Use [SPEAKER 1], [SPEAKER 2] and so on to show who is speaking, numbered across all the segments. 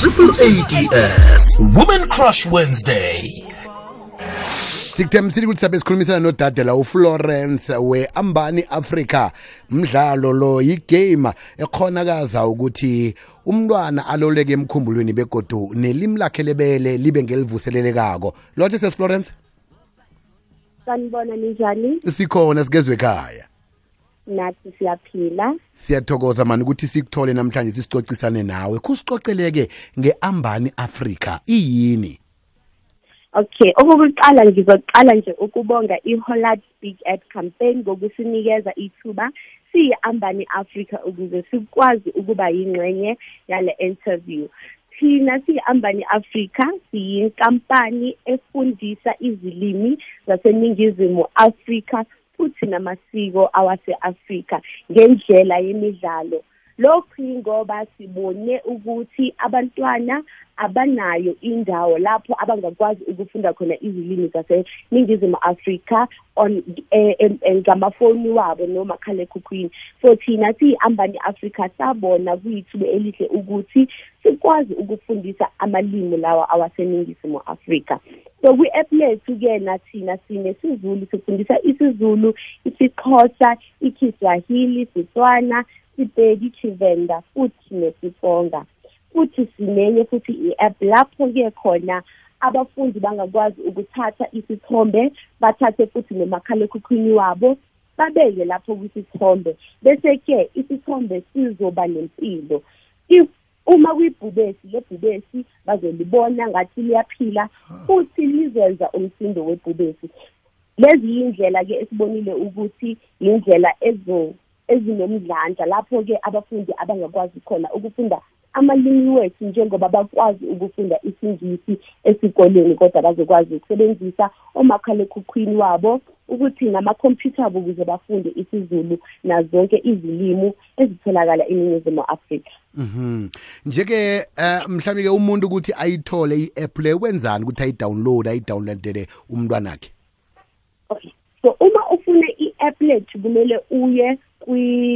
[SPEAKER 1] triple ads women crush wednesday.
[SPEAKER 2] Sikuthembisile ukuthi sabe sikhulumisana nodade la uflorence we-ambani africa mdlalo lo yigame ekhonakaza ukuthi umntwana aloleke emkhumbulweni begodu nelimi lakhe lebele libe ngelivuselelekako. Lotshe sesiflorence
[SPEAKER 3] sanibona ninjani?
[SPEAKER 2] Sikhona sikezwe ekhaya.
[SPEAKER 3] Nathi siyaphila.
[SPEAKER 2] Siyathokoza mani ukuthi sikuthole namhlanje sisicocisane nawe. Kusicoceleke nge-ambani africa iyini?
[SPEAKER 3] Okay okokuqala ngizoqala nje ukubonga i-holland big ad campaign ngokusinikeza ithuba siyi-ambani africa ukuze sikwazi ukuba yingxenye yale interview. Thina siyi-ambani africa siyinkampani efundisa izilimi zaseningizimu afrika futhi namasiko awase-afrika ngendlela yemidlalo. Lokhu ngoba sibone ukuthi abantwana abanayo indawo lapho abangakwazi ukufunda khona izilimi zaseningizimu afrika on ngamafoni wabo noma khalekhukhwini so thina siyi-ambani africa sabona kuyithuba elihle ukuthi sikwazi ukufundisa amalimi lawa awaseningizimu afrika. So kwi-app lethu-ke nathina sinesizulu sifundisa isizulu isixhosa ikiswahili sitswana sibheki chivenda futhi nesifonga futhi sinenye futhi i-app lapho-ke khona abafundi bangakwazi ukuthatha isithombe bathathe futhi nomakhalekhukhwini wabo babeke lapho kwisithombe. Bese-ke isithombe sizoba nempilo. If uma kuyibhubesi le bhubesi bazolibona ngathi liyaphila futhi lizenza umsindo webhubesi. Lezi yindlela-ke esibonile ukuthi yindlela ezinomdlandla lapho-ke abafundi abangakwazi khona ukufunda amalimi wethu njengoba bakwazi ukufunda isingisi esikoleni kodwa bazokwazi ukusebenzisa omakhalekhukhwini wabo ukuthi namakhompyutha abo ukuze bafunde isizulu nazonke izilimu ezitholakala eningizimu afrika
[SPEAKER 2] Mhm. Njeke uh, mhlawumbe ke umuntu ukuthi ayithole i-app le wenzani ukuthi ayidownload ayidownloadele umntwana wakhe.
[SPEAKER 3] Okay. So uma ufuna i-app lethu kumele uye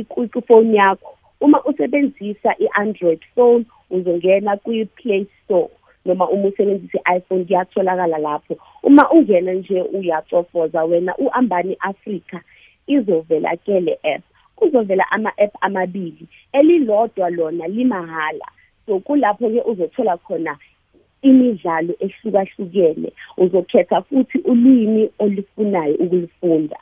[SPEAKER 3] kwifoni yakho uma usebenzisa i-android phone uzongena kwi-play store noma uma usebenzisa i-iphone kuyatholakala lapho. Uma ungena nje uyacofoza wena u-ambani africa izovela ke le app. Kuzovela ama-app amabili elilodwa lona limahala. So kulapho-ke uzothola khona imidlalo ehlukahlukene. Uzokhetha futhi ulimi olufunayo ukulifunda.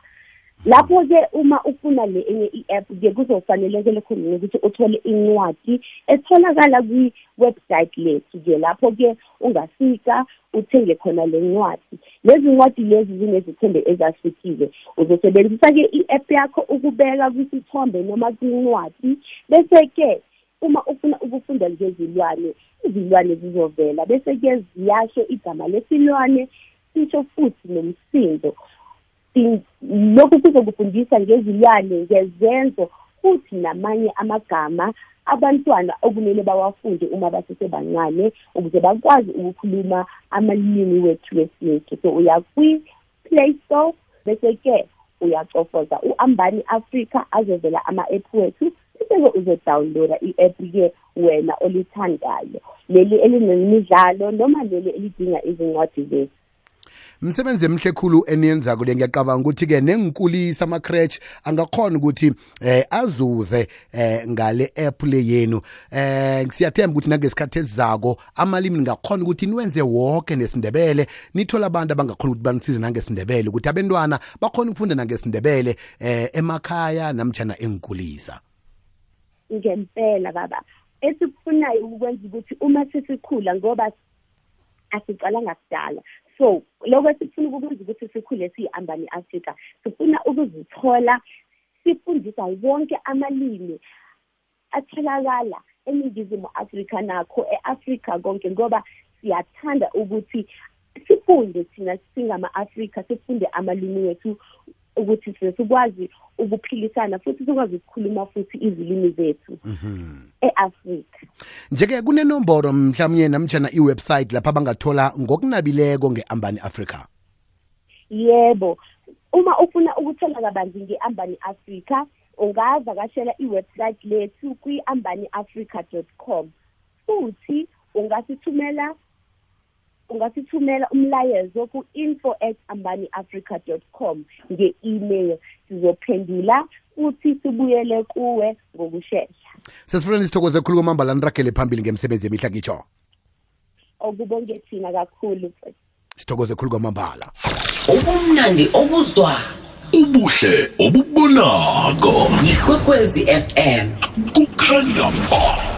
[SPEAKER 3] Lapho-ke uma ufuna le enye i-app-ke kuzofanelekele khona ukuthi uthole incwadi etholakala kwi-website lethu-ke lapho-ke ungafika uthenge khona le ncwadi. Lezi ncwadi lezi zinezithombe ezahlukile. Uzosebenzisa-ke i-app yakho ukubeka kwisithombe noma kwincwadi bese-ke uma ufuna ukufunda ngezilwane izilwane zizovela bese-ke ziyasho igama lesilwane sisho futhi nomsindo. Lokhu kuzokufundisa ngezilwane ngezenzo futhi namanye amagama abantwana okumele bawafunde uma basesebancane ukuze bakwazi ukukhuluma amalimi wethu wesintu so uya kwi-play store bese-ke uyacofoza. U-ambani africa azovela ama-app wethu bese-ke uzodownloada i-app-ke wena olithandayo. Leli elinemidlalo noma leli elidinga izincwadi zethu.
[SPEAKER 2] Msebenzi emhle khulu eniyenzako le ngiyacabanga ukuthi ke nengikulisa ama crutch angakhona ukuthi eh azuze eh ngale app le yenu. Eh siyathemba ukuthi nangesikhathi esizako amalimi ngakhona ukuthi niwenze wonke nesindebele nithola abantu abangakhona ukuthi banisize nangesindebele ukuthi abantwana bakhona ukufunda nangesindebele eh emakhaya namtjana engikulisa
[SPEAKER 3] ngempela baba. Esikufunayo ukwenza ukuthi uma sesikhula ngoba asicalanga kudala so lokho esifuna ukukwenza ukuthi sikhule siyi-ambani africa sifuna ukuzithola sifundisa wonke amalimi atholakala eningizimu afrika nakho e-afrika konke ngoba siyathanda ukuthi sifunde thina singama-afrika sifunde amalimi wethu ukuthi sikwazi ukuphilisana futhi sikwazi ukukhuluma futhi izilimi zethu e-Afrika.
[SPEAKER 2] Njeke kunenomboro mhlawumnye namtjana iwebsite lapha bangathola ngokunabileko nge-ambani africa
[SPEAKER 3] yebo. Uma ufuna ukuthola kabanzi nge-ambani africa ungavakashela iwebsite lethu kwi-ambaniafrica.com futhi ungasithumela ungasithumela umlayezo ku-info at ambaniafrica com nge-email. Sizophendula futhi sibuyele kuwe ngokushesha.
[SPEAKER 2] Sesifuna sithokoze khulu kwamambala niragele phambili ngemsebenzi yemihla ngitsho
[SPEAKER 3] okubonge thina kakhulu.
[SPEAKER 2] Sithokoze khulu kwamambala.
[SPEAKER 4] Ubumnandi obuzwayo
[SPEAKER 1] ubuhle obubonako
[SPEAKER 4] yikwekwezi fm
[SPEAKER 1] kukhanya ba.